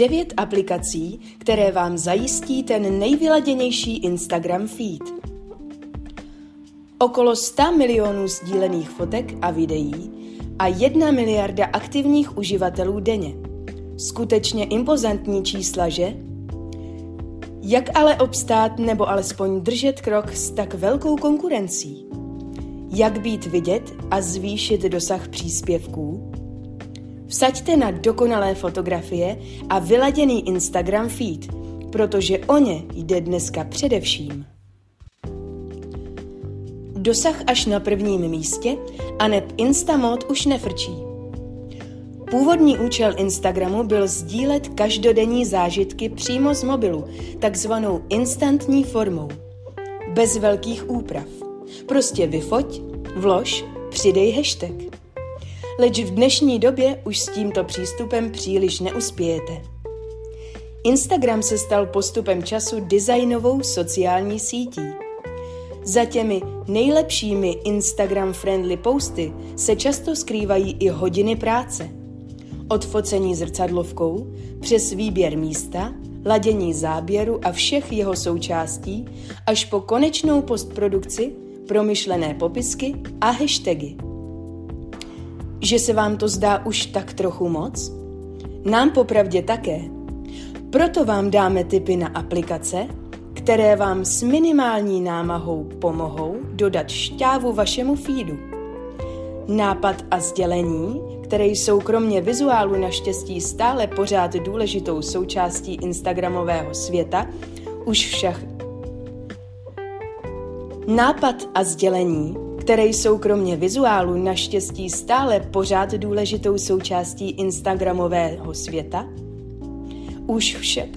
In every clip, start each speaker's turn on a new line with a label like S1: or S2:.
S1: 9 aplikací, které vám zajistí ten nejvyladěnější Instagram feed. Okolo 100 milionů sdílených fotek a videí a 1 miliarda aktivních uživatelů denně. Skutečně impozantní čísla, že? Jak ale obstát nebo alespoň držet krok s tak velkou konkurencí? Jak být vidět a zvýšit dosah příspěvků? Vsaďte na dokonalé fotografie a vyladěný Instagram feed, protože o ně jde dneska především. Dosah až na prvním místě a neb Instamod už nefrčí. Původní účel Instagramu byl sdílet každodenní zážitky přímo z mobilu, takzvanou instantní formou. Bez velkých úprav. Prostě vyfoť, vlož, přidej hashtag. Leč v dnešní době už s tímto přístupem příliš neuspějete. Instagram se stal postupem času designovou sociální sítí. Za těmi nejlepšími Instagram-friendly posty se často skrývají i hodiny práce. Od focení zrcadlovkou přes výběr místa, ladění záběru a všech jeho součástí až po konečnou postprodukci, promyšlené popisky a hashtagy. Že se vám to zdá už tak trochu moc? Nám popravdě také. Proto vám dáme tipy na aplikace, které vám s minimální námahou pomohou dodat šťávu vašemu feedu. Nápad a sdělení, které jsou kromě vizuálu naštěstí stále pořád důležitou součástí Instagramového světa, už však Nápad a sdělení, které jsou kromě vizuálu naštěstí stále pořád důležitou součástí Instagramového světa, už však...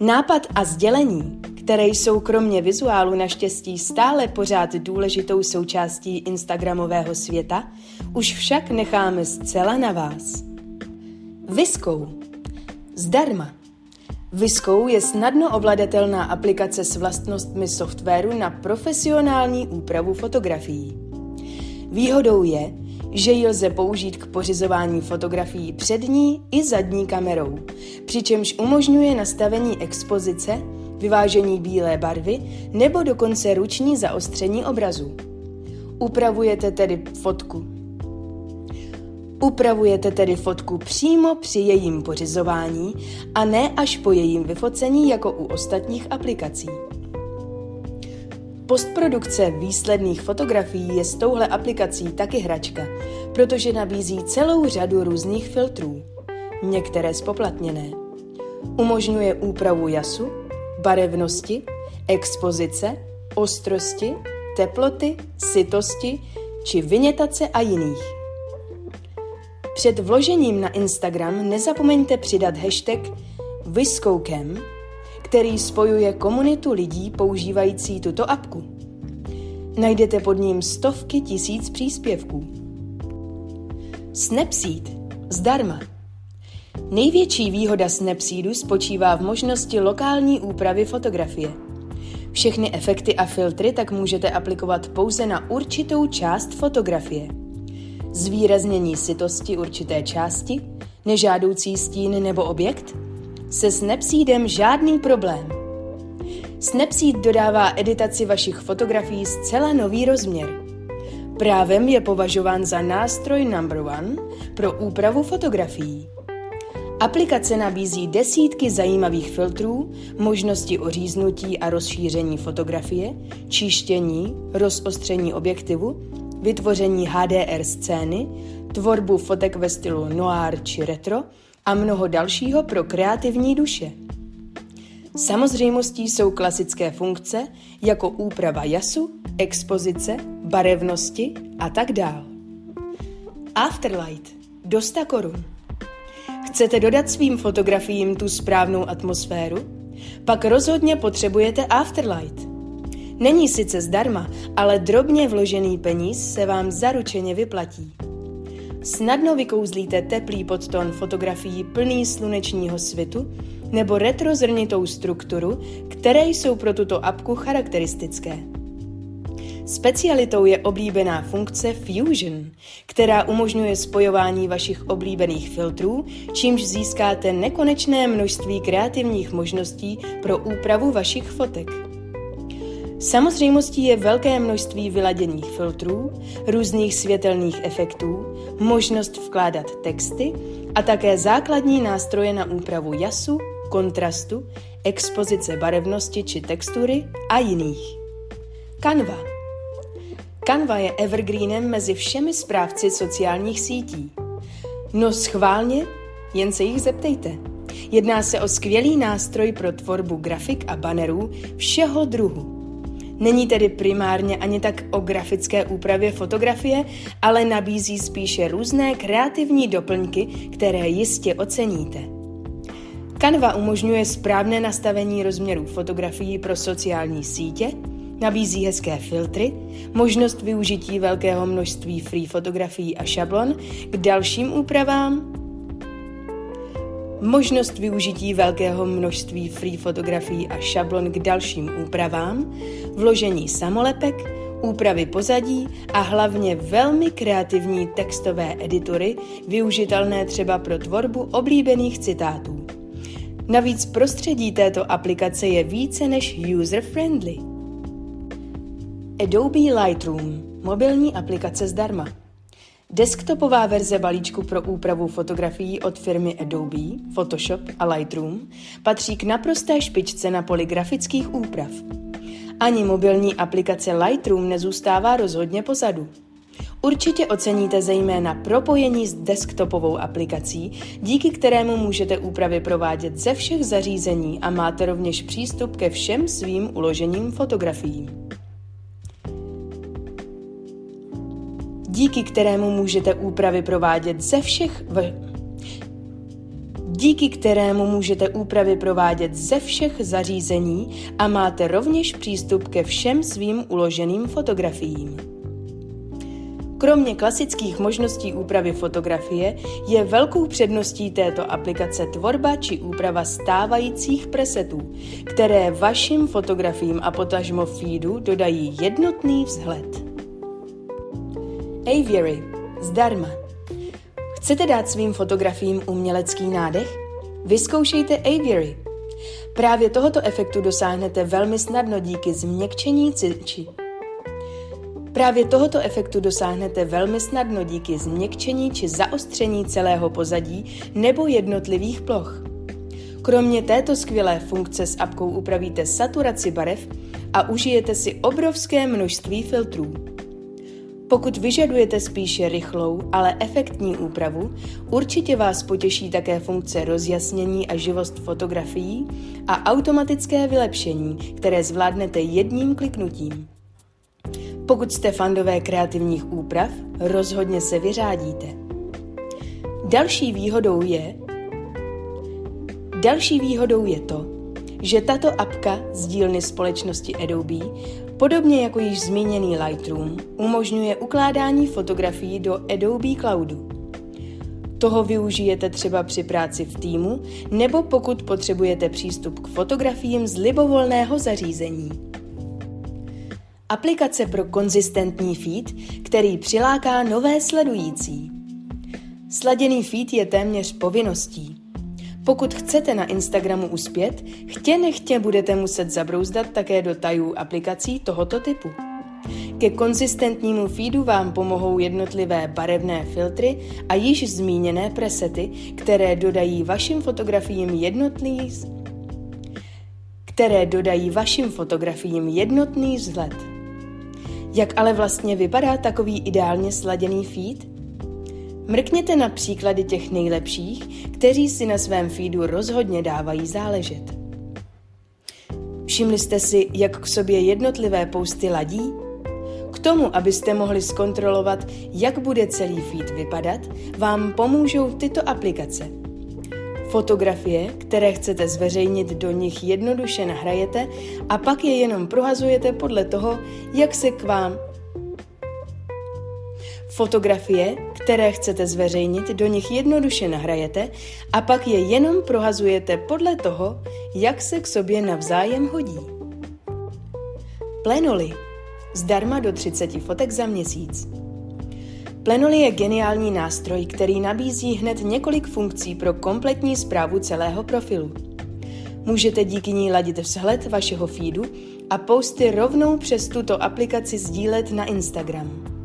S1: Nápad a sdělení, které jsou kromě vizuálu naštěstí stále pořád důležitou součástí Instagramového světa, už však necháme zcela na vás. Viskou. Zdarma. Viskou je snadno ovladatelná aplikace s vlastnostmi softwaru na profesionální úpravu fotografií. Výhodou je, že ji lze použít k pořizování fotografií přední i zadní kamerou, přičemž umožňuje nastavení expozice, vyvážení bílé barvy nebo dokonce ruční zaostření obrazu. Upravujete tedy fotku. Upravujete tedy fotku přímo při jejím pořizování a ne až po jejím vyfocení jako u ostatních aplikací. Postprodukce výsledných fotografií je s touhle aplikací taky hračka, protože nabízí celou řadu různých filtrů, některé spoplatněné. Umožňuje úpravu jasu, barevnosti, expozice, ostrosti, teploty, sytosti či vynětace a jiných. Před vložením na Instagram nezapomeňte přidat hashtag Viskoukem, který spojuje komunitu lidí používající tuto apku. Najdete pod ním stovky tisíc příspěvků. Snapseed zdarma. Největší výhoda Snapseedu spočívá v možnosti lokální úpravy fotografie. Všechny efekty a filtry tak můžete aplikovat pouze na určitou část fotografie. Zvýraznění sitosti určité části, nežádoucí stín nebo objekt – se Snapseedem žádný problém. Snapseed dodává editaci vašich fotografií zcela nový rozměr. Právem je považován za nástroj number one pro úpravu fotografií. Aplikace nabízí desítky zajímavých filtrů, možnosti oříznutí a rozšíření fotografie, čištění, rozostření objektivu, vytvoření HDR scény, tvorbu fotek ve stylu noir či retro a mnoho dalšího pro kreativní duše. Samozřejmostí jsou klasické funkce jako úprava jasu, expozice, barevnosti a tak dál. Afterlight do 100 korun. Chcete dodat svým fotografiím tu správnou atmosféru? Pak rozhodně potřebujete Afterlight. Není sice zdarma, ale drobně vložený peníz se vám zaručeně vyplatí. Snadno vykouzlíte teplý podton fotografií plný slunečního svitu nebo retrozrnitou strukturu, které jsou pro tuto apku charakteristické. Specialitou je oblíbená funkce Fusion, která umožňuje spojování vašich oblíbených filtrů, čímž získáte nekonečné množství kreativních možností pro úpravu vašich fotek. Samozřejmostí je velké množství vyladěných filtrů, různých světelných efektů, možnost vkládat texty a také základní nástroje na úpravu jasu, kontrastu, expozice barevnosti či textury a jiných. Canva Canva je evergreenem mezi všemi správci sociálních sítí. No schválně, jen se jich zeptejte. Jedná se o skvělý nástroj pro tvorbu grafik a bannerů všeho druhu. Není tedy primárně ani tak o grafické úpravě fotografie, ale nabízí spíše různé kreativní doplňky, které jistě oceníte. Canva umožňuje správné nastavení rozměrů fotografií pro sociální sítě, nabízí hezké filtry, možnost využití velkého množství free fotografií a šablon k dalším úpravám, možnost využití velkého množství free fotografií a šablon k dalším úpravám, vložení samolepek, úpravy pozadí a hlavně velmi kreativní textové editory, využitelné třeba pro tvorbu oblíbených citátů. Navíc prostředí této aplikace je více než user-friendly. Adobe Lightroom, mobilní aplikace zdarma. Desktopová verze balíčku pro úpravu fotografií od firmy Adobe, Photoshop a Lightroom patří k naprosté špičce na poli grafických úprav. Ani mobilní aplikace Lightroom nezůstává rozhodně pozadu. Určitě oceníte zejména propojení s desktopovou aplikací, díky kterému můžete úpravy provádět ze všech zařízení a máte rovněž přístup ke všem svým uložením fotografií. Díky kterému můžete úpravy provádět ze všech v... díky kterému můžete úpravy provádět ze všech zařízení a máte rovněž přístup ke všem svým uloženým fotografiím. Kromě klasických možností úpravy fotografie je velkou předností této aplikace tvorba či úprava stávajících presetů, které vašim fotografiím a potažmo feedu dodají jednotný vzhled. Aviary. Zdarma. Chcete dát svým fotografiím umělecký nádech? Vyzkoušejte Aviary. Právě tohoto efektu dosáhnete velmi snadno díky změkčení či Právě tohoto efektu dosáhnete velmi snadno díky změkčení či zaostření celého pozadí nebo jednotlivých ploch. Kromě této skvělé funkce s apkou upravíte saturaci barev a užijete si obrovské množství filtrů. Pokud vyžadujete spíše rychlou, ale efektní úpravu, určitě vás potěší také funkce rozjasnění a živost fotografií a automatické vylepšení, které zvládnete jedním kliknutím. Pokud jste fandové kreativních úprav, rozhodně se vyřádíte. Další výhodou je, další výhodou je to, že tato apka z dílny společnosti Adobe Podobně jako již zmíněný Lightroom umožňuje ukládání fotografií do Adobe Cloudu. Toho využijete třeba při práci v týmu nebo pokud potřebujete přístup k fotografiím z libovolného zařízení. Aplikace pro konzistentní feed, který přiláká nové sledující. Sladěný feed je téměř povinností. Pokud chcete na Instagramu uspět, chtě nechtě budete muset zabrouzdat také do tajů aplikací tohoto typu. Ke konzistentnímu feedu vám pomohou jednotlivé barevné filtry a již zmíněné presety, které dodají vašim fotografiím jednotný které dodají vašim fotografiím jednotný vzhled. Jak ale vlastně vypadá takový ideálně sladěný feed? Mrkněte na příklady těch nejlepších, kteří si na svém feedu rozhodně dávají záležet. Všimli jste si, jak k sobě jednotlivé posty ladí? K tomu, abyste mohli zkontrolovat, jak bude celý feed vypadat, vám pomůžou tyto aplikace. Fotografie, které chcete zveřejnit, do nich jednoduše nahrajete a pak je jenom prohazujete podle toho, jak se k vám Fotografie, které chcete zveřejnit, do nich jednoduše nahrajete a pak je jenom prohazujete podle toho, jak se k sobě navzájem hodí. Plenoly. zdarma do 30 fotek za měsíc. Plenoly je geniální nástroj, který nabízí hned několik funkcí pro kompletní zprávu celého profilu. Můžete díky ní ladit vzhled vašeho feedu a posty rovnou přes tuto aplikaci sdílet na Instagram.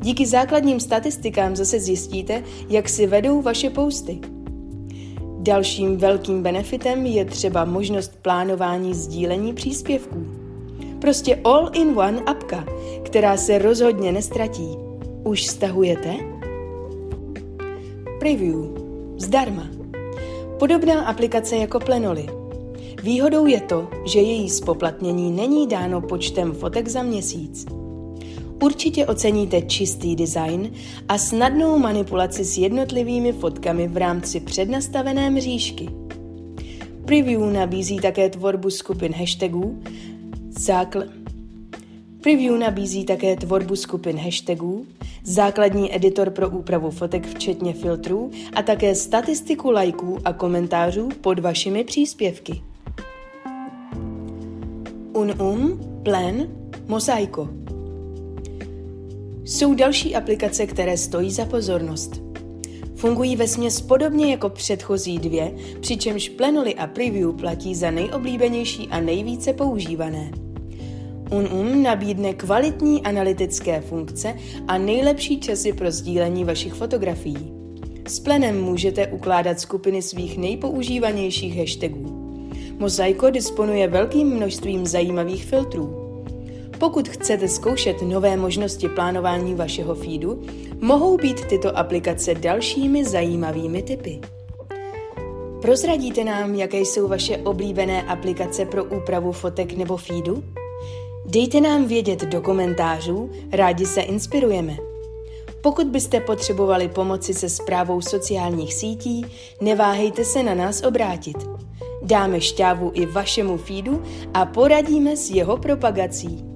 S1: Díky základním statistikám zase zjistíte, jak si vedou vaše posty. Dalším velkým benefitem je třeba možnost plánování sdílení příspěvků. Prostě all-in-one apka, která se rozhodně nestratí. Už stahujete? Preview. Zdarma. Podobná aplikace jako Plenoly. Výhodou je to, že její spoplatnění není dáno počtem fotek za měsíc. Určitě oceníte čistý design a snadnou manipulaci s jednotlivými fotkami v rámci přednastavené mřížky. Preview nabízí také tvorbu skupin hashtagů, zákl... Preview nabízí také tvorbu skupin hashtagů, základní editor pro úpravu fotek včetně filtrů a také statistiku lajků a komentářů pod vašimi příspěvky. Unum, Plan, Mosaiko. Jsou další aplikace, které stojí za pozornost. Fungují ve směs podobně jako předchozí dvě, přičemž Plenoly a Preview platí za nejoblíbenější a nejvíce používané. Unum nabídne kvalitní analytické funkce a nejlepší časy pro sdílení vašich fotografií. S Plenem můžete ukládat skupiny svých nejpoužívanějších hashtagů. Mozaiko disponuje velkým množstvím zajímavých filtrů. Pokud chcete zkoušet nové možnosti plánování vašeho feedu, mohou být tyto aplikace dalšími zajímavými typy. Prozradíte nám, jaké jsou vaše oblíbené aplikace pro úpravu fotek nebo feedu? Dejte nám vědět do komentářů, rádi se inspirujeme. Pokud byste potřebovali pomoci se zprávou sociálních sítí, neváhejte se na nás obrátit. Dáme šťávu i vašemu feedu a poradíme s jeho propagací.